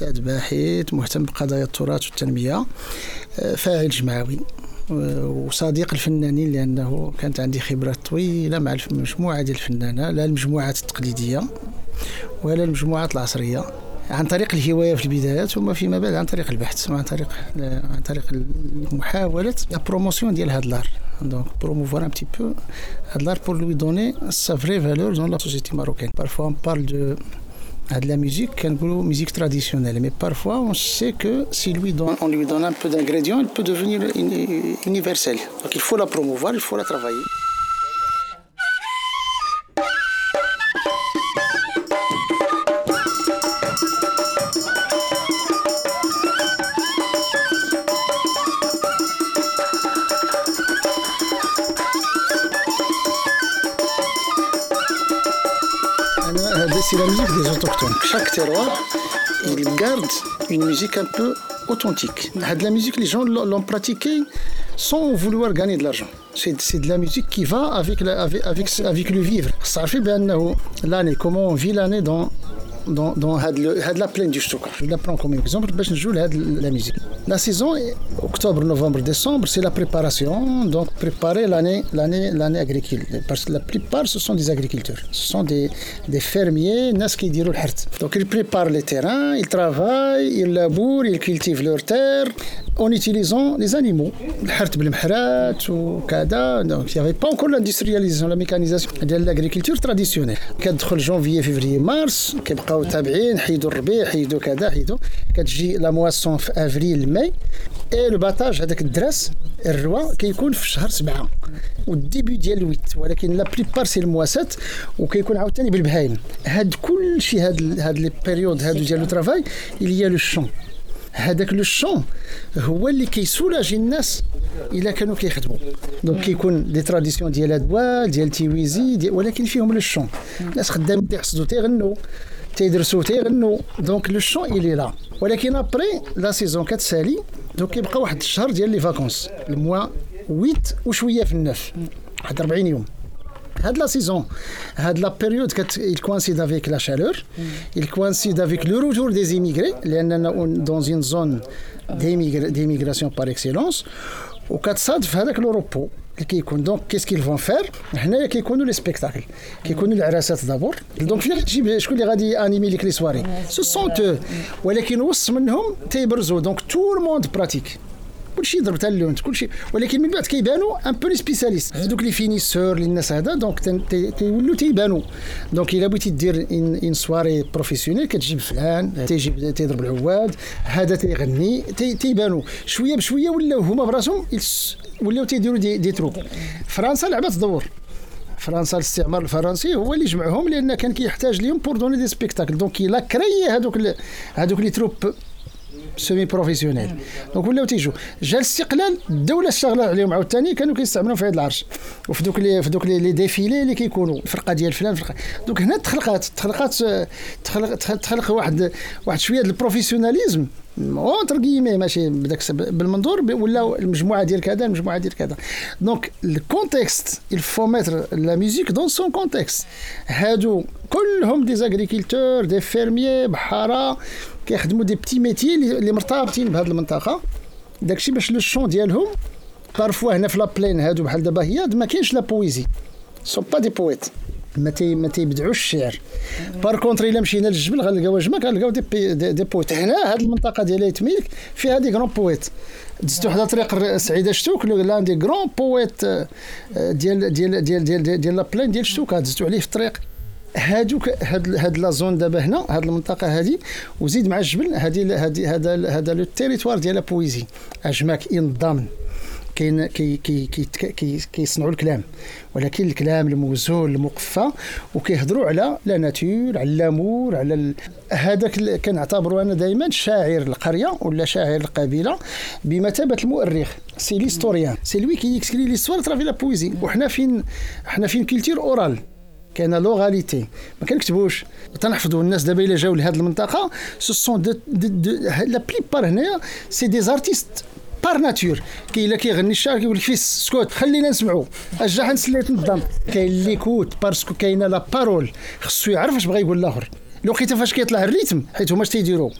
أستاذ باحث مهتم بقضايا التراث والتنمية. فاعل جمعوي وصديق الفنانين لأنه كانت عندي خبرات طويلة مع المجموعه ديال الفنانة لا المجموعات التقليدية ولا المجموعات العصرية عن طريق الهواية في البدايات ثم فيما بعد عن طريق البحث وعن طريق عن طريق محاوله la promotion ديال هذا ال art donc promouvoir un petit peu هاد l'art pour lui donner sa vraie valeur dans la société marocaine. Parfois on parle de à de la musique musique traditionnelle. Mais parfois, on sait que si lui donne, on lui donne un peu d'ingrédients, elle peut devenir universelle. Donc il faut la promouvoir, il faut la travailler. Euh, c'est la musique des autochtones chaque terroir, il garde une musique un peu authentique. Ah, de la musique, les gens l'ont pratiquée sans vouloir gagner de l'argent. C'est de la musique qui va avec, avec, avec, le vivre. Ça fait bien l'année, comment on vit l'année dans, dans, dans ah, ah, la plaine du Stockholm. Je la prends comme exemple, je joue la musique. La saison, octobre, novembre, décembre, c'est la préparation, donc préparer l'année, l'année, l'année agricole. Parce que la plupart, ce sont des agriculteurs, ce sont des, des fermiers, qui diront Donc ils préparent les terrains, ils travaillent, ils labourent, ils cultivent leurs terres, en utilisant les animaux. الحرث بالمحرات وكذا. Donc il n'y avait pas encore l'industrialisation, la mécanisation de l'agriculture traditionnelle. كتدخل janvier, février, mars, كيبقى بقاو تابعين حيدوا الربيع حيدوا كذا حيدوا كتجي لا مواسون في افريل ماي اي لو باتاج هذاك الدراس الروا كيكون في شهر سبعة وال début ديال الويت ولكن la plupart c'est les moissons وكيكون عاوتاني بالبهايم هاد كل شيء هاد هاد les périodes هادو ديال le travail اللي هي le chant هذاك le chant هو اللي كي soulager الناس إلا كانوا كيخدموا. donc كيكون des traditions ديال ادوال ديال تيويزي ديال ولكن فيهم le chant الناس خدامين تيحصدوا تيغنوا تيدرسوا تيغنوا. donc le chant il est là. ولكن après la saison كتسالي donc كيبقى واحد الشهر ديال les vacances. ال mois 8 وشوية في ال neuf واحد 40 يوم. هاد la saison هاد la période il coïncide avec la chaleur. Il coïncide avec le retour des immigrés. لاننا dans une zone d'immigration par excellence. وكتصادف هذاك le repos اللي كيكون donc qu'est-ce qu'ils vont faire هنايا كيكونوا les spectacles كيكونوا العراسات d'abord donc فين تجيب شكون اللي غادي animer ليك les soirées ce sont tout ولكن وسط منهم تيبرزوا donc tout le monde pratique كلشي يضرب حتى اللون كلشي. ولكن من بعد كيبانوا un peu les spécialistes هذوك les finisseurs اللي الناس هذا donc تيولوا تيبانوا donc إلا بغيتي دير une soirée professionnelle كتجيب فلان تيجيب تيضرب العواد هذا تيغني تيبانوا شوية بشوية ولاو هما براسهم ولاو تيديروا دي, دي تروب فرنسا لعبت دور. فرنسا الاستعمار الفرنسي هو اللي جمعهم لأن كان كيحتاج لهم pour donner des spectacles donc إلا créer هذوك هذوك les troupes semi professionnelles donc ولاو تيجوا جا الاستقلال الدولة اشتغلت عليهم عاوتاني كانوا كيستعملوا في هذا العرش. وفي دوك les في دوك les défilés اللي كيكونوا. الفرقة ديال فلان فرقه donc هنا تخلقات تخلقات تخلق تخلق واحد واحد شوية ال professionnalisme. entre guillemets ماشي بداك بالمنظور ولا المجموعة ديال كذا المجموعة ديال كذا. donc ال contexte il faut mettre la musique dans son contexte هادو كلهم des agriculteurs des fermiers بحارة. كيخدموا des petits métiers اللي مرتبطين بهذه المنطقة. داكشي باش le chant ديالهم parfois هنا في la plaine هادو بحال دابا هي ما كاينش la poésie ce pas des poètes ما تي ما تيبدعوش الشعر. par contre إلا مشينا للجبل غنلقاو جما كنلقاو دي, دي, دي بويت هنا هذه المنطقة ديال ايت ميلك فيها des grands poètes دزتو حدا طريق سعيدة شتوك لأن des grands poètes ديال ديال ديال ديال ديال la plaine ديال شتوك. دزتو عليه في الطريق. هادوك هاد هاد la zone دابا هنا هاد المنطقة هادي وزيد مع الجبل هادي هادي هذا هذا le territoire ديال la poésie. أجماك ينظم كاين كي كي كي كيصنعوا الكلام. ولكن الكلام الموزون المقفى وكيهضروا على la nature على l'amour على. هذاك كنعتبروا أنا دائما شاعر القرية ولا شاعر القبيلة بمثابة المؤرخ. c'est l'historien c'est lui qui écrit l'histoire à travers la poésie وحنا فين حنا فين culture orale كاينة l'oralité. ما كنكتبوش. تنحفظوا الناس دابا إلا جاو لهذه المنطقة. ce sont la plupart هنايا c'est des artistes par nature كي إلا كيغني الشعر كيقول لك فيس سكوت خلينا نسمعوا اجا حنسليت نظام كاين l'écoute parce que كاينة la parole خصو يعرف اش بغا يقول الآخر. لقيت فاش كيطلع ال rythme حيت هما اش تيديروا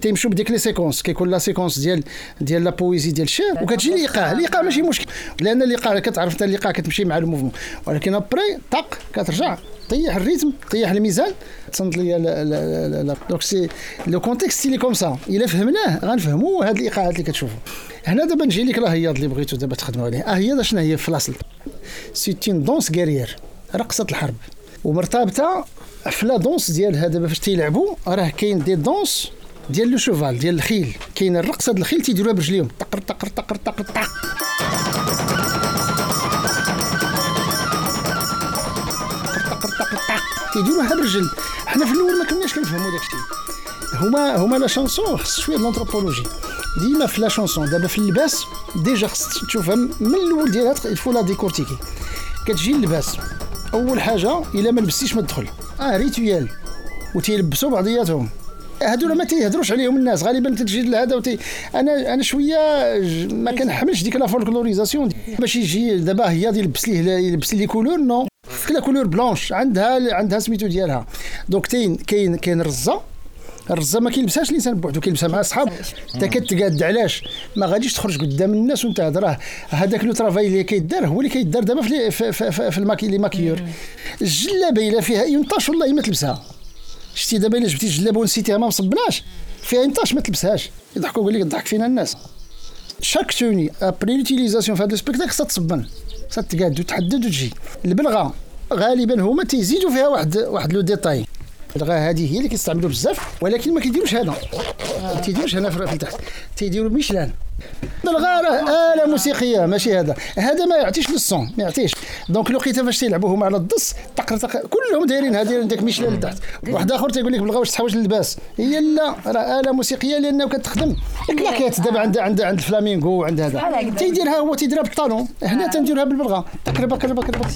تيمشوا بديك les séquences كيكون la séquence ديال ديال la poésie ديال الشعر وكتجي الايقاع الايقاع ماشي مشكل لأن الايقاع كتعرف انت الايقاع كتمشي مع ال mouvement. ولكن après طق كترجع طيح ال rythme طيح الميزان. تصنت لي donc c'est le contexte اللي comme ça الا فهمناه غنفهموا هاد الايقاعات اللي كتشوفوا هنا دابا نجي لك هي اللي بغيتو دابا تخدموا عليه. آه هي شنو هي في الأصل؟ c'est une danse guerrière رقصة الحرب. ومرتبطة في la danse ديالها دابا فاش تيلعبوا راه كاين des danses ديال le cheval ديال الخيل. كاين الرقصة ديال الخيل تيديروها برجليهم. طقر طقر طقر طقر طق تيديروها برجل. حنا في الأول ما كناش كنفهموا داك الشيء هما هما la chanson خص شوية l'anthropologie ديما في la chanson. دابا في اللباس déjà خص تشوفها من الأول ديالها il faut la décortiquer كتجي اللباس. أول حاجة إلا ما لبستيش ما تدخل. آه rituel. وتيلبسوا بعضياتهم. هادول ما تيهضروش عليهم الناس. غالبا تجي لهذا وتي أنا أنا شوية ما كنحملش ديك la folklorisation. باش يجي دابا هي يلبس ليه يلبس ليه couleur non. la couleur blanche عندها عندها سميتو ديالها. donc كاين كاين كاين الرزه الرزه ما كيلبسهاش الإنسان بوحدو كيلبسها مع أصحاب. أنت كتقاد علاش؟ ما غاديش تخرج قدام الناس وأنت راه هذاك le travail اللي كيدار هو اللي كيدار دابا في في, في, في ال maqui les maquilleurs. الجلابة إلا فيها une tache والله ما تلبسها. شتي دابا إلا جبتي جلابة ونسيتيها ما مصبناش فيها une tache ما تلبسهاش. يضحكوا يقول لك ضحك فينا الناس. chaque tenue après l'utilisation في هذا ال spectacle خصها تصبن خصها تقاد وتحدد وتجي البلغه غالبا هما تيزيدوا فيها واحد واحد le détail الغا هذه هي اللي كيستعملوا بزاف ولكن ما كيديروش هنا. ما تيديروش هنا في التحت تيديروا ميشلان الغا آلة موسيقية. ماشي هذا. هذا ما يعطيش للصون ما يعطيش. دونك لقيتها فاش تيلعبوا هما على الدص تقر تقر كلهم دايرين هذه داك ميشلان لتحت. واحد آخر تيقول لك بلغا واش تحوج للباس. هي لا راه آلة موسيقية لأنه كتخدم. كلاكات دابا عند عند عند الفلامينغو وعند هذا. تيديرها هو تيديرها بالطالون هنا تنديرها بالبلغا تقرب قرب قرب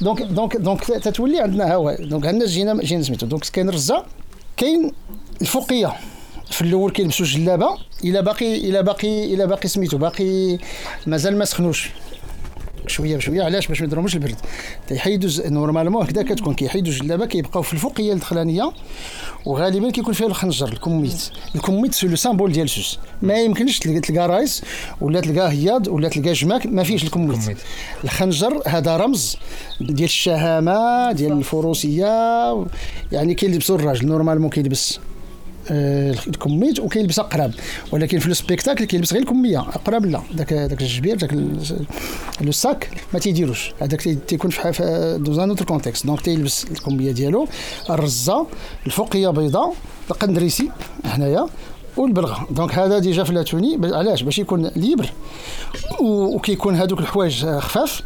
دونك دونك دونك تتولي عندنا هوا دونك عندنا جينا جينا سميتو. دونك كاين الرزه كاين الفوقية. في الأول كيلبسوا جلابة إلى باقي إلى باقي إلى باقي سميتو باقي مازال ما سخنوش. شوية بشوية علاش باش ما يضرهمش البرد؟ تيحيدوا normalement هكذا كتكون كيحيدوا الجلابة كيبقاو في الفوقية الدخلانية وغالبا كيكون فيها الخنجر الكمية. الكمية c'est le symbole ديال سوس. ما يمكنش تلقى رايس ولا تلقى هياض ولا تلقى جماك ما فيهش الكمية. الخنجر هذا رمز ديال الشهامة ديال الفروسية يعني كيلبسوا الراجل normalement كيلبس. الكمية وكيلبس اقرب ولكن في ال spectacle كيلبس غير الكميه اقرب لا. داك داك الجبير داك le sac ما تيديروش. هذاك تيكون في dans un autre contexte donc تيلبس الكميه ديالو الرزة الفوقية بيضاء القندريسي هنايا والبلغة. donc هذا déjà في la tenue. علاش؟ باش يكون libre وكيكون هذوك الحوايج خفاف.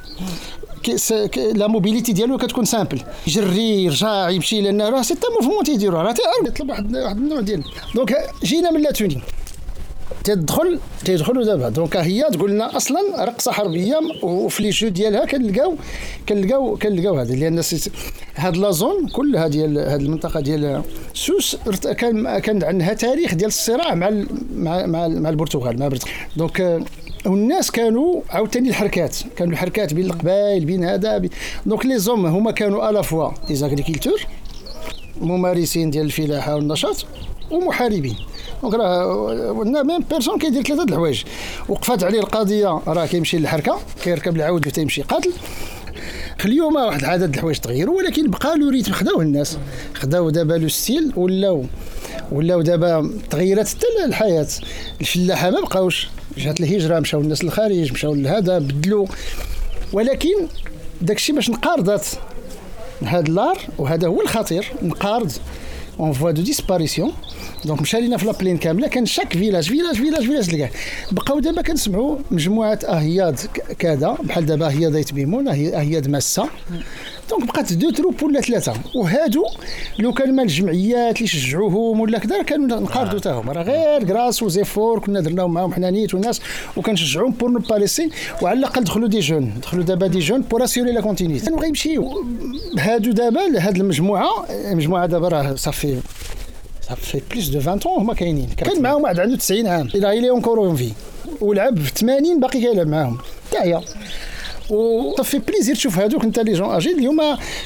la mobilité ديالو كتكون simple يجري يرجع يمشي لأن راه ces mouvements تيديرو راه يطلب واحد واحد النوع ديال donc جينا من la tenue تدخل تيدخلوا دابا. donc هي تقول لنا أصلا رقصة حربية وفي les jeux ديالها كنلقاو كنلقاو كنلقاو هذا لأن هاد la zone كلها ديال هاد المنطقة ديال سوس كان كان عندها تاريخ ديال الصراع مع مع مع, مع البرتغال مع donc والناس كانوا عاوتاني الحركات. كانوا الحركات بين القبائل بين هذا بي... donc les hommes هما كانوا à la fois les agriculteurs ممارسين ديال الفلاحة والنشاط ومحاربين. donc راه même personne كيدير ثلاثة الحوايج. وقفات عليه القضية راه كيمشي للحركة كيركب العود وتيمشي قاتل. في اليوم واحد العدد الحوايج تغيروا ولكن بقى له rythme. خداوه الناس خداو دابا le style ولاو ولاو دابا تغيرت حتى الحياة. الفلاحة ما بقاوش. جات الهجره مشاو الناس للخارج مشاو لهذا بدلوا ولكن داكشي باش نقارضات. هذا l'art وهذا هو الخطير نقارض. en voie de disparition donc مشى لينا في la plaine كامله كان chaque village village village village تلقاه بقاو دابا كنسمعوا مجموعة أهياد كذا. بحال دابا أهياد يتبيمون أهياد ماسة. donc بقات deux troupes ولا ثلاثة وهادو لو كان مال الجمعيات اللي شجعوهم ولا كذا كانوا نقارضوا حتى هما راه غير grâce aux efforts كنا درناهم معاهم حنا نيت وناس وكنشجعوهم pour ne pas laisser وعلى الاقل دخلوا des jeunes دخلوا دابا des jeunes pour assurer la continuité كانوا غيمشيو هادو دابا هاد المجموعه المجموعه دابا راه صافي صافي plus de 20 ans هما كاينين كان معاهم واحد عنده 90 عام إلى إلى encore en vie ولعب في 80 باقي كيلعب معاهم تاعيا و ça fait plaisir تشوف هذوك انت les gens âgés اليوم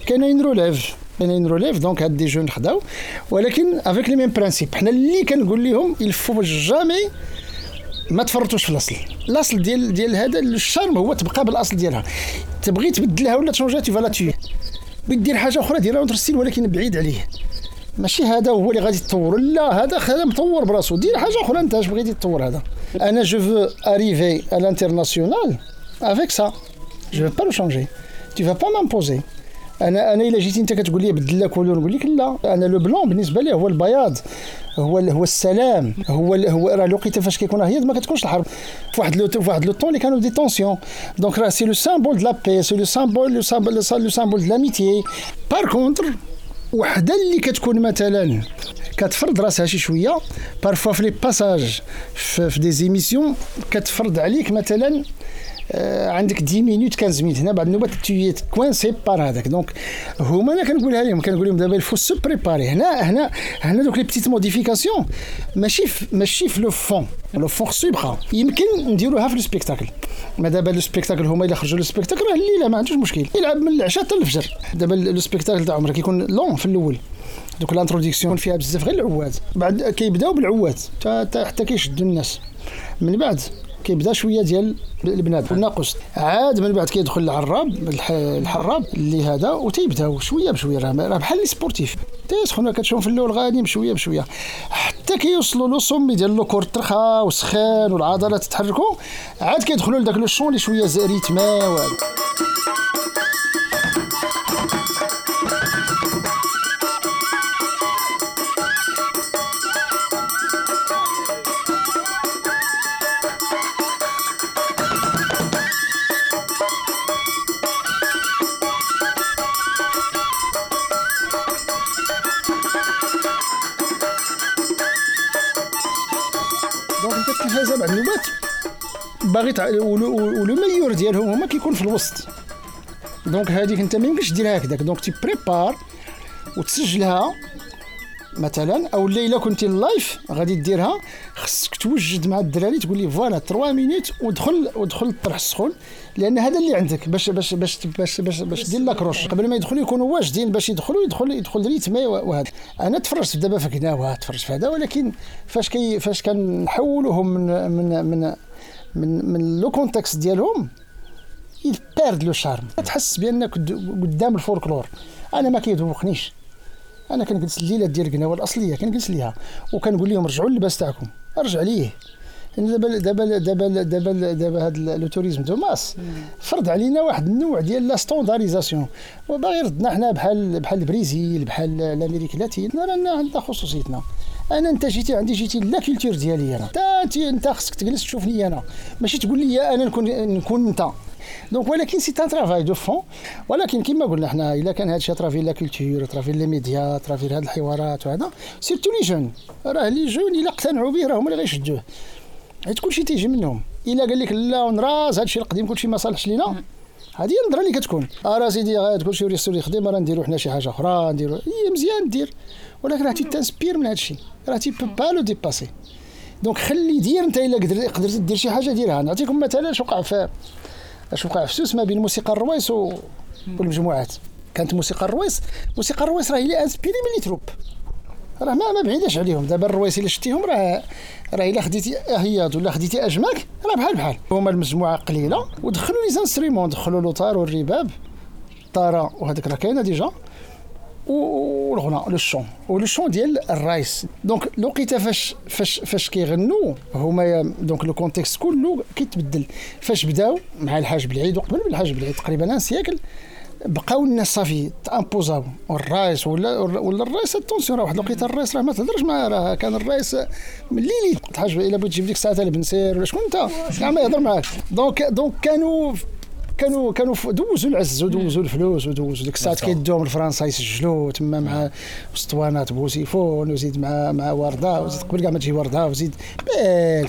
كاينين relève بين relève donc هاد des jeunes خداو ولكن avec les mêmes principes حنا اللي كنقول لهم il faut jamais ما تفرطوش في الاصل الاصل ديال ديال هذا ال charme هو تبقى بالاصل ديالها تبغي تبدلها ولا تشونجها تي voilà تي دير حاجة أخرى ديرها style ولكن بعيد عليه. ماشي هذا هو اللي غادي تطور لا هذا هذا مطور براسو. دير حاجة أخرى أنت اش بغيتي تطور هذا؟ أنا je veux arriver à l'international avec ça je peux pas le changer tu vas pas m'imposer أنا أنا الا جيتي انت كتقول لي بدل لك couleur نقول لك لا أنا le blanc بالنسبة لي هو البياض هو هو السلام هو هو راه الوقيته فاش كيكون هي ما كتكونش الحرب في واحد le في واحد le temps اللي كانوا des tensions donc راه c'est le symbole de la paix c'est le symbole le symbole le symbole de l'amitié par contre وحده اللي كتكون مثلا كتفرض راسها شي شوية parfois في les passages في des émissions كتفرض عليك مثلا آه، عندك 10 minutes 15 minutes هنا بعد النوبه t'es coincé par هذاك. donc هما أنا كنقولها لهم كنقول لهم دابا il faut se préparer هنا هنا هنا دوك les petites modifications ماشي ماشي في le fond le fond يبقى يمكن نديروها في ال spectacle ما دابا le spectacle هما إلا خرجوا le spectacle راه الليلة ما عندوش مشكل. يلعب من العشاء حتى الفجر. دابا le spectacle تاع عمرك كيكون lent في الأول. دوك l'introduction فيها بزاف غير العواد. بعد كيبداو بالعواد. حتى كيشدوا الناس. من بعد كيبدا شوية ديال البنات. والناقص عاد من بعد كيدخل العراب الحراب اللي هذا وتيبداو شوية بشويه. راه بحال les sportifs. تيسخنوا كتشوف في الأول غادي بشويه بشويه. حتى كيوصلوا le sommet ديال le corps ترخا وسخان والعضلات تتحركوا عاد كيدخلوا لذاك le chant اللي شوية rythmé وهذا باغي و le meilleur ديالهم هما كيكون في الوسط. donc هذيك انت ما يمكنش ديرها هكذاك. donc tu prépares وتسجلها مثلا أو إلا كنتي live غادي ديرها خصك توجد مع الدراري تقول لي voilà 3 minutes ودخل ودخل الطرح السخون لأن هذا اللي عندك. باش باش باش باش باش, باش دير l'accroche قبل ما يدخلوا يكونوا واجدين باش يدخلوا يدخل يدخل rythme وهذا. أنا تفرجت دابا في كناوه تفرجت في هذا ولكن فاش كي فاش كنحولوهم من من من من من le contexte ديالهم ي perd le charme تحس بأنك قدام الفولكلور. أنا ما كيذوقنيش أنا كنجلس الليلة ديال القناوه الاصليه كنجلس ليها. وكنقول لهم رجعوا اللباس تاعكم أرجع ليه. دابا دابا دابا دابا دابا هذا le tourisme de masse فرض علينا واحد النوع ديال la standardisation وباغي ردنا حنا بحال بحال البريزيل بحال l'Amérique latine رانا عندنا خصوصيتنا. أنا أنت جيتي عندي جيتي la culture ديالي أنا. انت أنت خصك تجلس تشوفني أنا. ماشي تقول لي أنا نكون نكون أنت. donc ولكن c'est un travail de fond ولكن كما قلنا حنا إلا كان هذا الشيء à travers la culture à travers les médias à travers هاد الحوارات وهذا. surtout les jeunes راه les jeunes إلا اقتنعوا به راه هما اللي غيشدوه حيت كلشي تيجي منهم. إلا قال لك لا on rase هذا الشيء القديم كلشي ما صالحش لينا. هذه النظرة اللي كتكون. آه راه سيدي غتقول شي ريستوري خديم راه نديرو حنا شي حاجة أخرى نديرو هي مزيان دير. ولكن راه t'inspires من هذا الشيء راه tu peux le dépasser. donc خلي دير انت الا قدرت دير شي حاجة ديرها. نعطيكم مثلا اش وقع في اش وقع في سوس ما بين موسيقى الرويس والمجموعات. كانت موسيقى الرويس موسيقى الرويس راه هي inspirée من les troupes. راه ما ما بعيداش عليهم. دابا الرويس الا شتيهم راه راه الا خديتي اهياد ولا خديتي اجماك راه بحال بحال. هما المجموعة قليلة ودخلوا les instruments دخلوا لوطار والرباب الطاره وهذاك راه كاينة ديجا. والغنى لو شون ولو شون ديال الرايس دونك لقيت فاش فاش فاش كيغنوا هما دونك لو كونتكست كله كيتبدل فاش بداو مع الحاج بالعيد وقبل الحاج بالعيد تقريبا ان سيكل بقاو الناس صافي تامبوزاو والرايس ولا ولا الرايس اتونسيون راه واحد الوقيته الرايس راه ما تهضرش معاه راه كان الرايس ملي الحاج الا بغيت تجيب ديك الساعة البنسير ولا شكون انت كاع ما يهضر معاك donc donc كانوا كانوا كانوا دوزوا العز ودوزوا الفلوس ودوزوا ديك الساعات كيدوهم لفرنسا يسجلوا تما مع اسطوانات Boussiphone وزيد مع مع وردة وزيد قبل كاع ما تجي وردة وزيد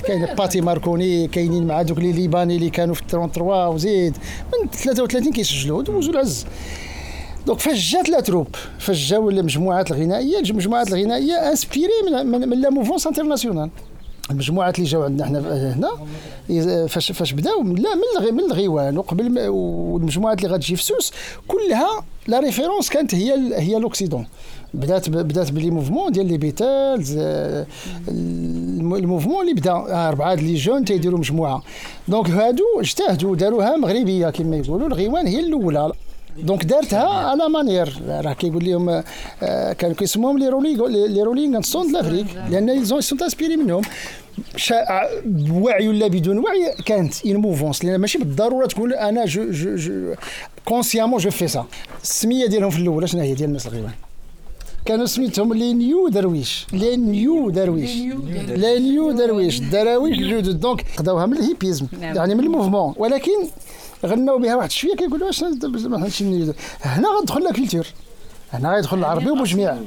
كاين Pathé Marconi كاينين مع دوك les Libanais اللي كانوا في 33 وزيد. من 33 كيسجلوا دوزوا العز. donc فاش جات la troupe فاش جاو المجموعات الغنائية. المجموعات الغنائية inspirées من, من, من la mouvance internationale. المجموعات اللي جاو عندنا حنا هنا فاش فاش بداو لا من من الغيوان وقبل والمجموعات اللي غتجي في سوس كلها la référence كانت هي هي l'Occident بدات بدات ب les mouvements ديال les Beatles ال mouvement اللي بدا أربعة les jeunes تيديروا مجموعة. donc هادو اجتهدوا داروها مغربية كما يقولوا الغيوان هي الأولى. donc دارتها على manière راه كيقول لهم كانوا كيسموهم les Rolling les Rolling Stones l'Afrique لأن ils ont sont inspirés منهم بوعي ولا بدون وعي كانت une mouvance لأن ماشي بالضروره تقول أنا je je je consciemment je fais ça السميه ديالهم في الأول شنو هي ديال الناس الغيوان كانوا سميتهم les new derviches les new derviches les new derviches دراويش جدد donc خداوها من ال hippisme. يعني من ال mouvement ولكن غناو بها واحد شوية كيقولوا واش هنا غتدخل la culture هنا غيدخل العربي وبوجميع.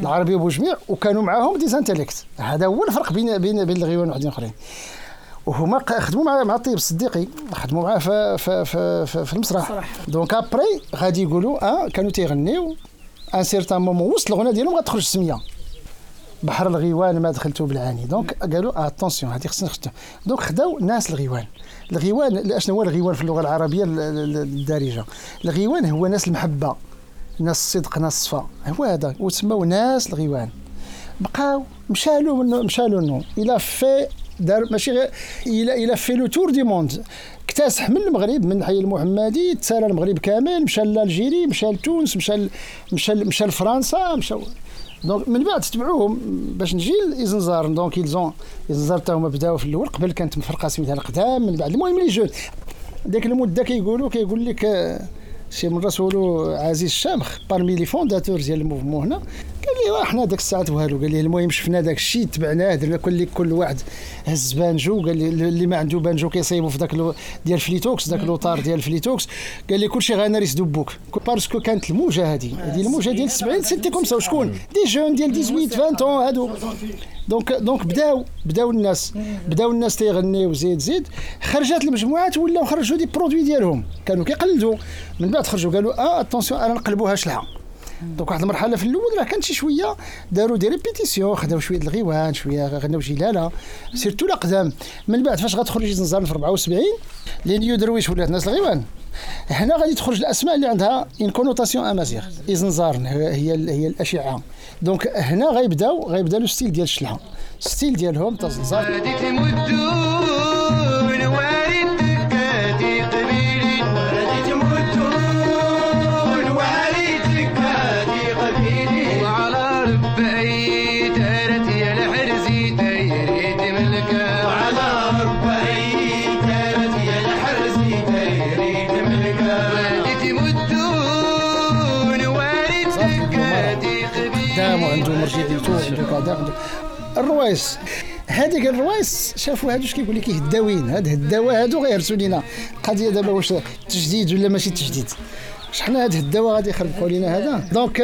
العربي وبوجميع وكانوا معاهم des intellects هذا هو الفرق بين بين بين الغيوان وحدين آخرين. وهما خدموا مع مع الطيب الصديقي خدموا معاه في في في, في, في المسرح. donc après غادي يقولوا آه كانوا تيغنيو. un certain moment وسط الغنى ديالهم غتخرج السميه بحر الغيوان ما دخلتو بالعاني. donc قالوا attention هذه خصنا نخدم. donc خداو ناس الغيوان. الغيوان أشنو هو الغيوان في اللغة العربية الدارجة؟ الغيوان هو ناس المحبة ناس الصدق ناس الصفا هو هذا وتسموا ناس الغيوان. بقاو مشالو مشالو منه إلى في دار ماشي غير إلى إلى في le tour du monde. اكتسح من المغرب من الحي المحمدي تسالى المغرب كامل مشى l'Algérie مشى لتونس مشى مشى مشى لفرنسا مشى donc من بعد تبعوهم باش نجي لإزنزار. donc إلزون إزنزار تا هما بداو في الأول قبل كانت مفرقة سميتها القدام. من بعد المهم لي جون ديك المدة كيقولوا كيقول لك شي من رسولو عزيز الشامخ بارمي لي فونداتور ديال الموفمون هنا قال لي إحنا داك الساعات والو قال لي المهم شفنا داك الشيء تبعناه درنا كل كل واحد هز بانجو. قال لي اللي ما عنده بانجو كيصيبوا في ذاك ديال فليتوكس ذاك لوطار ديال فليتوكس. قال لي كلشي غناريس دوبوك. باسكو كانت الموجة هذه هذه الموجة ديال 70 سنتي كوم سا وشكون؟ دي جون ديال 18 20 هادو. donc donc بداو بداو الناس. بداو الناس تيغنيو زيد زيد. خرجت المجموعات ولاو خرجوا des produits ديالهم. كانوا كيقلدوا. من بعد خرجوا قالوا آه attention أنا نقلبوها شلحه donc واحد المرحله في الأول راه كانت شي شوية داروا des répétitions خداو شوية الغيوان شوية غناو جلاله surtout الاقدام من بعد فاش غتخرج زنزان في 74 les new derviches ولات ناس الغيوان هنا غادي تخرج الاسماء اللي عندها une connotation امازيغ ايزنزارن هي هي الاشعه donc هنا غيبداو غيبدا le style ديال الشلحه style ديالهم تزنزار الروايس. هذيك الروايس شافوا هادو كيقول لك هداوين هاد هداوة هادو غيهرسوا لينا. قضية دابا واش تجديد ولا ماشي تجديد. شحال هاد الدواء غادي يخربقوا لينا هذا؟ donc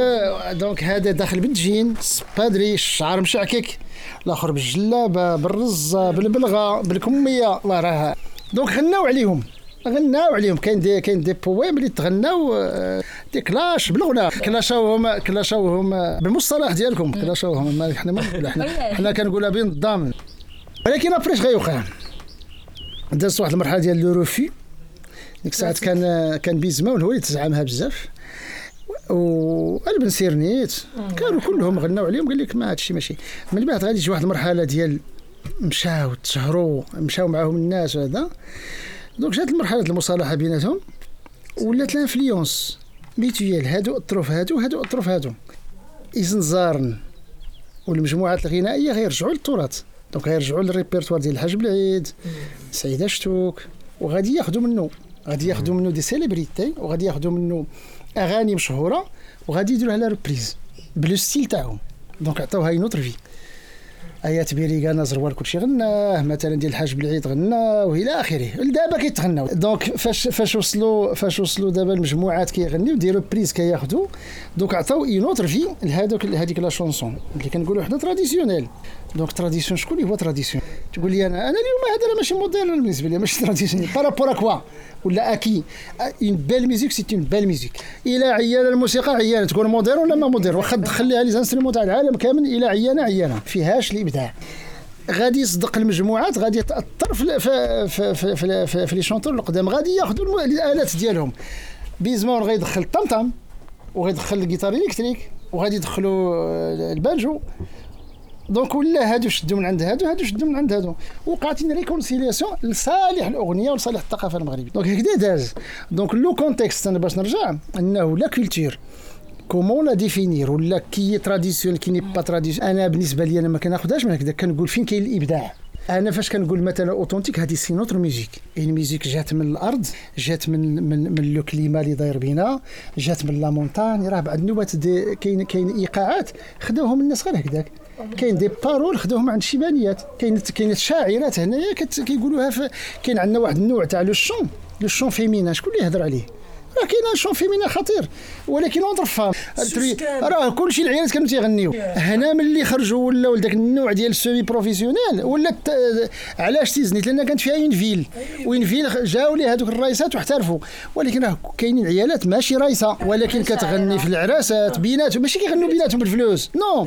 donc هذا داخل بالجين. بادري الشعر مشعكك. الآخر بالجلابة بالرز بالبلغة بالكمية. الله راه donc غناو عليهم. غناو عليهم. كاين des كاين des poèmes اللي تغناو آه، des clashs بالغنى كلاشاوهم كلاشاوهم بالمصطلح ديالكم. كلاشاوهم ما حنا ما حنا حنا كنقولها بنظام ولكن ابريش غيوقع دازت واحد المرحلة ديال لو روفي ديك الساعات كان كان بيزما هو اللي تزعمها بزاف وقلب سيرنيت. كانوا كلهم غناو عليهم. قال لك ما هادشي ماشي. من بعد غادي تجي واحد المرحلة ديال مشاو تشهروا مشاو معاهم الناس وهذا. دونك جات المرحله المصالحة بيناتهم ولات l'influence mutuelle هادو أطروف هادو هادو أطروف هادو. إزنزارن والمجموعات الغنائية غيرجعوا للتراث. donc غيرجعوا للريبرتوار ديال الحاج بلعيد سعيده شتوك. وغادي ياخذوا منه غادي ياخذوا منه des célébrités وغادي ياخذوا منه أغاني مشهورة وغادي يديروها لها reprise ب le style تاعهم. donc عطاوها une autre vie آيات بيريغانا زروال كلشي غناه مثلا ديال الحاج بالعيد غناه وإلى آخره. دابا كيتغناو donc فاش فاش وصلوا فاش وصلوا دابا المجموعات كيغنيو des reprises كياخذوا donc عطاو une autre vie لهذوك هذيك la chanson اللي كنقولوا حنا traditionnelle donc tradition شكون هو tradition تقول لي أنا أنا اليوم هذا ماشي moderne بالنسبة لي ماشي traditionnel par rapport à quoi ولا à qui une belle musique c'est une belle musique إلى عيانه الموسيقى عيانه تكون moderne ولا ما موديرن واخا تخليها les instruments تاع العالم كامل إلى عيانه عيانه فيهاش الابداع غادي يصدق المجموعات غادي يتاثر في في في في, في, في, في les chanteurs القدام غادي ياخذوا الالات ديالهم بيزمون غيدخل الطمطم وغيدخل الجيتار électrique وغادي يدخلوا البانجو donc ولا هادو شدوا من عند هادو هادو شدوا من عند هادو. وقعت réconciliation لصالح الأغنية ولصالح الثقافة المغربية. donc هكذا داز. donc le contexte أنا باش نرجع إنه la culture comment la définir ولا qui tradition qui n'est pas tradition أنا بالنسبة لي أنا ما كناخذهاش من هكذا. كنقول فين كاين الإبداع. أنا فاش كنقول مثلا authentique هذه c'est notre musique. musique جات من الأرض جات من من من le climat اللي داير بينا. جات من la montagne راه بعد النوبات كاين كاين إيقاعات. خداوهم الناس غير هكذاك. كاين des paroles خدوهم عند الشيبانيات. كاين كاين شاعرات هنايا كيقولوها كاين عندنا واحد النوع تاع le chant. le chant féminin شكون اللي يهضر عليه؟ راه كاين chant féminin خطير ولكن entre femmes راه كلشي العيالات كانوا تيغنيو هنا ملي خرجوا ولاو داك النوع ديال ال semi-professionnel ولا علاش تيزنيت لأن كانت فيها une ville une ville جاو لي هذوك الرايسات واحترفوا. ولكن راه كاينين عيالات ماشي رايسة ولكن كتغني في العراسات بيناتهم. ماشي كيغنوا بيناتهم بالفلوس non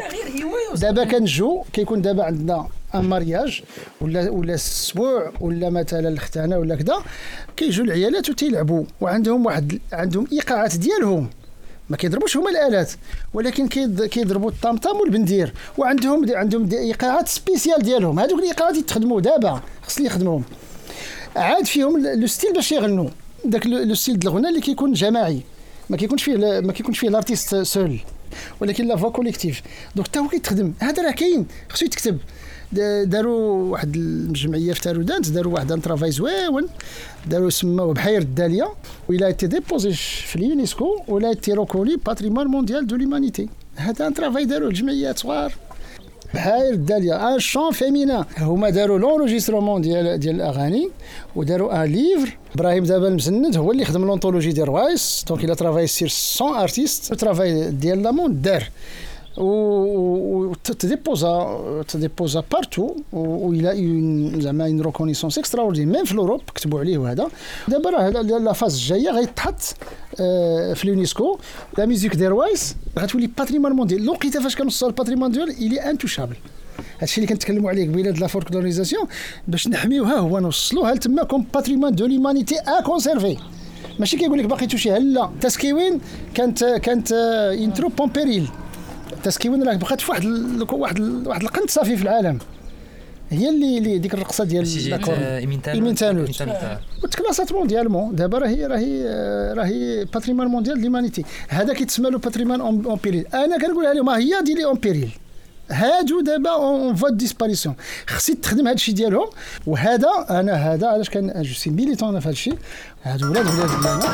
دابا كنجو كيكون دابا عندنا un mariage ولا ولا السبوع ولا مثلا الختانة ولا كذا كيجوا العيالات وتيلعبوا وعندهم واحد عندهم إيقاعات ديالهم. ما كيضربوش هما الآلات ولكن كيضربوا الطمطم والبندير. وعندهم عندهم إيقاعات spécial ديالهم. هذوك الإيقاعات يتخدموا دابا خصني يخدموهم عاد فيهم le style باش يغنوا داك le style ديال الغناء اللي كيكون جماعي. ما كيكونش فيه ما كيكونش فيه ال artiste seul ولكن la voix collective donc حتى هو كيتخدم. هذا راه كاين. خصو يتكتب. داروا واحد الجمعية في تارودانت داروا واحد un travail زوين داروا سماوه بحير الداليه ولات déposée في اليونسكو ولات reconnue patrimoine mondial de l'humanité. هذا un travail داروا الجمعيات صغار. بحير الداليه un chant féminin. هما داروا l'enregistrement ديال ديال الأغاني وداروا un livre. إبراهيم دابا المسند هو اللي خدم l'anthologie ديال روايس donc il a travaillé sur 100 artistes ال travail ديال لامون دار. وتديبوزا تديبوزا partout و il a زعما une reconnaissance extraordinaire même في l'Europe كتبوا عليه وهذا دابا راه la phase الجايه غيتحط في اليونسكو la musique des روايس غتولي patrimoine mondial لقيتها فاش كنوصل ال patrimoine ديال les intouchables هادشي اللي كنتكلموا عليه قبيله la folklorisation باش نحميوها هو نوصلوها لتما comme patrimoine de l'humanité à conserver ماشي كيقول لك باقي توشيها la تسكيوين كانت كانت entrée en péril تسكيون راه بقات في واحد واحد واحد القنت صافي في العالم. هي اللي اللي ديك الرقصة ديال لاكورد إيمين تانوت وتكلاسات mondialement. دابا راهي راهي راهي patrimoine mondial l'humanité هذا كيتسمى له patrimoine en péril أنا كنقولها لهم هي ديالي en péril هادو دابا en voie disparition خصني تخدم هذا الشيء ديالهم. وهذا أنا هذا علاش كان je suis militant في هذا الشيء هادو ولاد ولاد ديالنا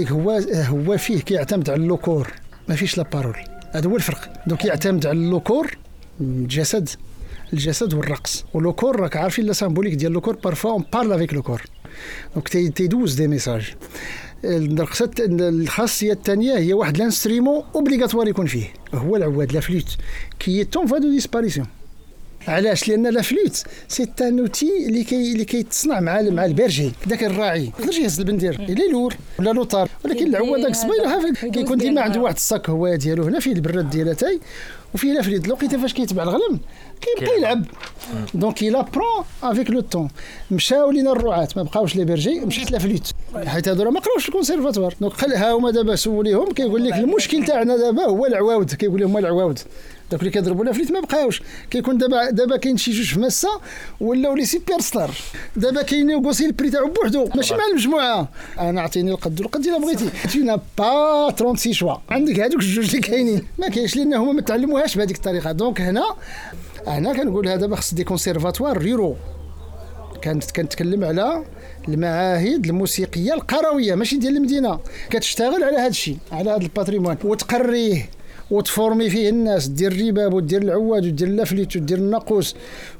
لك هو هو فيه كيعتمد على le corps ما فيش la parole. هذا هو الفرق. donc يعتمد على le corps الجسد الجسد والرقص. و le corps راك عارفين la symbolique ديال le corps parfois on parle avec le corps donc تيدوز des messages. الرقصة الخاصية الثانية هي واحد l'instrument obligatoire يكون فيه. هو العواد la flûte. qui est en voie de disparition. علاش؟ لأن la flûte. c'est un outil اللي كي اللي كيتصنع مع مع ال berger. ذاك الراعي. يقدر يهز البندير. إلا لور ولا لوطار. ولكن العواد داك الصبيله كيكون ديما عنده واحد الصاك هو ديالو هنا فيه البراد ديالاتاي وفيه لا فليت لقيته فاش كيتبع الغلم كيبقى يلعب. دونك il apprend افيك لو طون مشاو لينا الرعاة. ما بقاوش لي بيرجي مشات لا فليت حيت هادو ما قراوش الكونسيرفاتوار. دونك ها هما دابا سوليهم؟ كيقول لك المشكل تاعنا دابا هو العواود. كيقول لهم العواود. دوك اللي كيضربوا لا فليت ما بقاوش. كيكون دابا دابا كاين شي جوج في مسا ولاو لي سيبر ستار دابا كاين يوغوسي البري تاعو بوحدو. ماشي مع المجموعة. أنا عطيني القد والقد إلا بغيتي. فينا با 36 شوا عندك هذوك الجوج اللي كاينين. ما كاينش لأن هما ما تعلموهاش بهذيك الطريقة. دونك هنا هنا كنقول هذا خص دي كونسيرفاتوار ريرو كانت كنتكلم على المعاهد الموسيقية القروية ماشي ديال المدينة. كتشتغل على هذا الشيء على هذا الباتريمون. وتقريه. وتفورمي فيه الناس. دير الرباب ودير العواد ودير اللافليت ودير الناقوس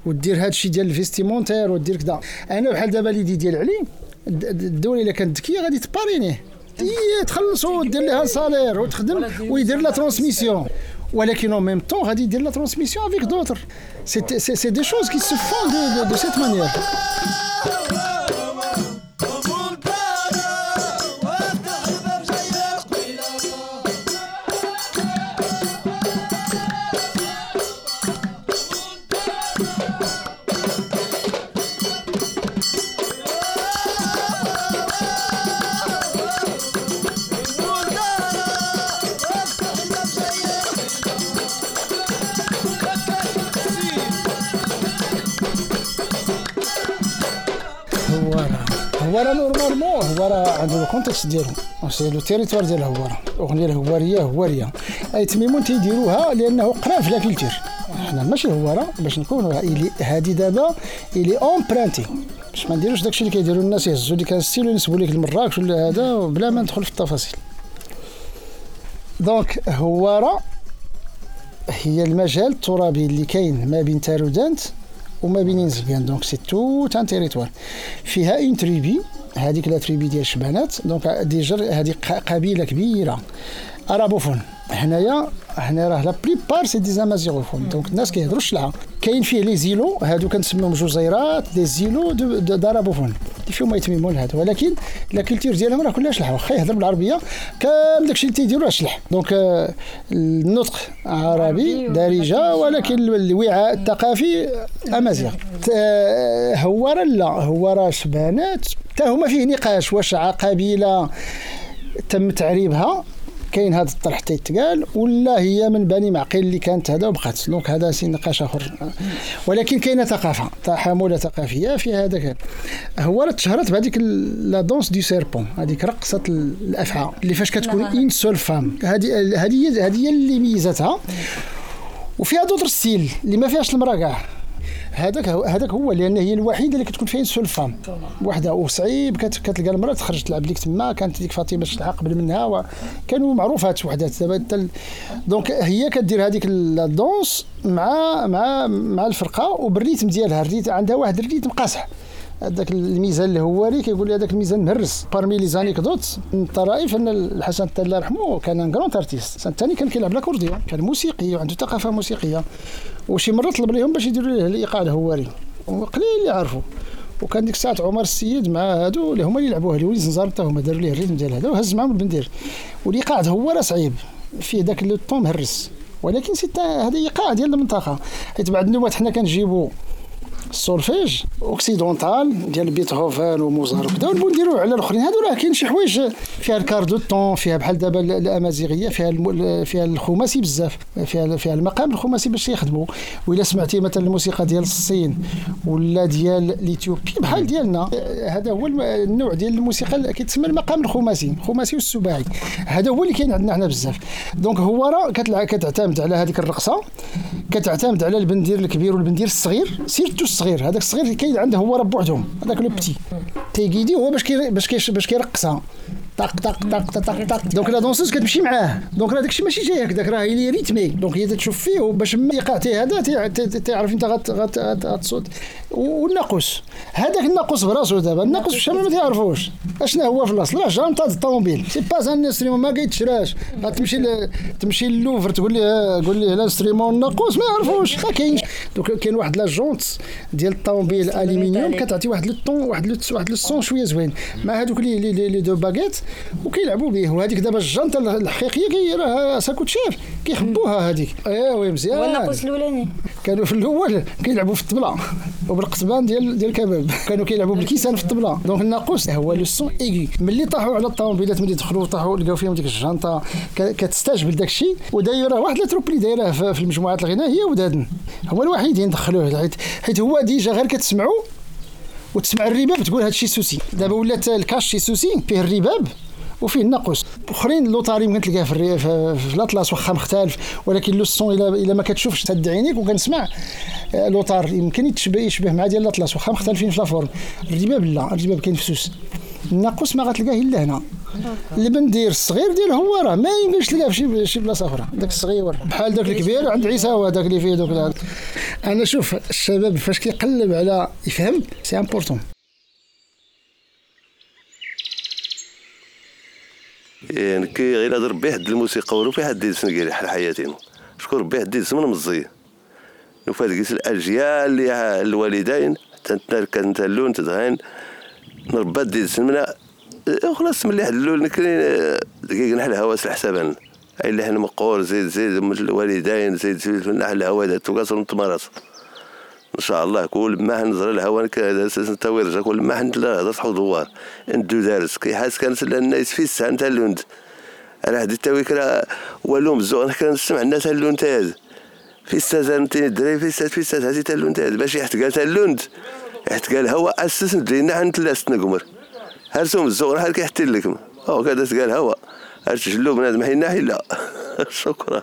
ودير هذا الشيء ديال الفيستيمونتير ودير كذا أنا بحال دابا ليدي ديال علي الدولة إلا كانت ذكية غادي تبارينيه. تخلصوا دير لها سالير وتخدم ويدير لا ترانسميسيون ولكن en même temps غادي يدير la transmission avec d'autres, c'est des choses qui se font de cette manière الكونتكست ديالو سي لو تيريتوار ديال الهواره الاغنيه الهواريه هوارية أي تميمون تيديروها لأنه قرا في لا كولتور حنا ماشي هواره باش نكونوا هادي دابا إلي امبرانتي باش ما نديروش داكشي اللي كيديروا الناس يهزوا لك ستيل وينسبوا لك المراكش ولا هذا بلا ما ندخل في التفاصيل. دونك هوارة هي المجال الترابي اللي كاين ما بين تارودانت وما بين زبيان دونك سي تو تان تيريتوار فيها une tribu هذيك la tribu ديال الشبانات. donc déjà هذه قبيلة كبيرة. arabophone هنايا هنا راه là-bas c'est des amazighophones donc الناس كيهضروا الشلحة. كاين فيه les îlots. هادو كنسميهم جزيرات. des îlots d'arabophones اللي فيهم يتميمون هادو ولكن la culture ديالهم راه كلها شلح واخا يهضر بالعربية كامل داكشي اللي تيديروا شلح. donc آه، النطق عربي دارجة ولكن الوعاء الثقافي امازيغ آه، هو راه لا. هو راه شبانات. حتى هما فيه نقاش واش قبيله تم تعريبها. كاين هذا الطرح تيتقال ولا هي من بني معقل اللي كانت هذا وبقات. donc هذا c'est نقاش آخر. ولكن كاينة ثقافة حموله ثقافية في هذاك هو تشهرت بهذيك la danse du serpent هذيك رقصة الأفعى اللي فاش كتكون une seule femme هذه هذه هذه اللي ميزتها. وفيها d'autres styles اللي ما فيهاش المرأة كاع. هذاك هذاك هو لأن هي الوحيدة اللي كتكون فيها seule femme. وحده وصعيب كتلقى المرأة تخرج تلعب ليك تما كانت ديك فاطمة تلحق قبل منها كانوا معروفات وحدات دابا donc هي كدير هذيك ال danse مع مع مع الفرقة وبال rythme ديالها ال rythme عندها واحد الريتم قاصح هذاك الميزان اللي هو ري كيقول لي هذاك الميزان مهرس parmi les anecdotes من الطرائف أن الحسن الله يرحمه كان un grand artiste الثاني كان كيلعب l'accordéon كان موسيقي وعنده ثقافة موسيقية. وشي مرة طلب لهم باش يديروا له الإيقاع الهواري وقليل اللي عرفوا وكان ديك الساعة عمر السيد مع هادو اللي هما اللي لعبوها الوليد زنزار حتى هما داروا ليه الريتم ديال هذا وهز معاهم البندير. والإيقاع هو راه صعيب. فيه ذاك لو طون مهرس. ولكن سي هذا إيقاع ديال المنطقة. حيت بعد النوبات حنا كنجيبوا السولفيج أوكسيدونتال ديال بيتهوفن وموزار وكذا. ونبغوا نديروا على الأخرين. هادو راه كاين شي حوايج فيها الكار دو طون فيها بحال دابا الأمازيغية فيها فيها الخماسي بزاف فيها فيها المقام الخماسي باش يخدموا وإلا سمعتي مثلا الموسيقى ديال الصين ولا ديال l'Éthiopie بحال ديالنا هذا هو النوع ديال الموسيقى اللي كيتسمى المقام الخماسي الخماسي والسباعي. هذا هو اللي كاين عندنا حنا بزاف. donc هو راه كتعتمد على هذيك الرقصة كتعتمد على البندير الكبير والبندير الصغير surtout الصغير. هذاك الصغير كاين عنده هو راه بوحدهم. هذاك le petit. تيكيدي هو باش كي باش باش كيرقصها. طق طق طق طق طق donc la danseuse كتمشي معاه donc راه داكشي ماشي جاي هكذاك راه هي rythmée donc هي تشوف فيه باش ايقاعتي هذا تعرف انت غتصوت والناقوس هذاك الناقوس براسو دابا الناقوس في الشمال ما تعرفوش اشنا هو في الاصل راه jante الطوموبيل c'est pas un instrument ما كيتشراش غتمشي تمشي للوفر تقول لي قول لي ال instrument الناقوس ما يعرفوش ما كاينش donc كاين واحد la jante ديال الطوموبيل الومنيوم كتعطي واحد le ton واحد le واحد le son شوية زوين مع هذوك لي لي دو باغيت وكيلعبوا به وهذيك دابا الجنطة الحقيقية كي راه ساكوت شير كيحبوها هذيك. ايوا مزيان. والناقوس الأولاني. كانوا في الأول كيلعبوا في الطبلة. وبالقطبان ديال ديال الكباب كانوا كيلعبوا بالكيسان في الطبلة. دونك الناقوس هو لو سون ايغي ملي طاحوا على الطوموبيلات ملي دخلوا طاحوا لقاو فيهم ديك الجنطة. كتستجبل داك الشيء ودايره واحد التروب اللي دايره في المجموعات الغنائية ودادن. هو الوحيد يدخلوه حيت هو ديجا غير كتسمعوا وتسمع الرباب تقول هذا الشيء سوسي. دابا ولات الكاش شي سوسي فيه الرباب وفيه الناقوس. اخرين لوطاري ممكن تلقاه في, في, الأطلس واخا مختلف ولكن لو الصون الا إلا ما كتشوفش تهد عينيك وكنسمع آه، لوطار يمكن يتشبه يشبه مع ديال الأطلس واخا مختلفين في لافورم الرباب لا الرباب كاين في سوس. الناقوس ما غتلقاه إلا هنا. اللي بندير الصغير ديال هو راه ما يمكنش تلقاه في شي بلاصة أخرى. داك الصغير بحال داك الكبير عند عيسى هو داك اللي فيه دوك أنا شوف الشباب فاش كيقلب على يفهم سي امبورطون يعني كي غير هضر ربي حد الموسيقى ولو في حد يسن كير حال حياتي شكون ربي حد يسمن مزي وفات كيس الأجيال اللي الوالدين كانت اللون تدغين نربى دي سمنا خلاص ملي حلول نحل هواس الحسابان اللي حنا مقور زيد زيد الوالدين زيد زيد نحل الهوا ذات وقاصر نتمارس إن شاء الله كل ما نزر الهوا كذا أساس نتاوير كل ما حنا لا هضر تحو دوار. ندو دارس. كي حاس كانت الناس في الساعة نتاع اللوند. أنا هدي التاوي كرا والوم زو كان نسمع الناس اللوند تاز في أستاذ الدراري في أستاذ في أستاذ هذه تاع تاز باش يحتقال تاع اللوند. يحتقال هوا أسس ندينا عند ثلاث نقمر هرسوم الزغر هل كيحتي لكم أو كذا تقال هوا هرش اللو بنادم حين لا. شكرا.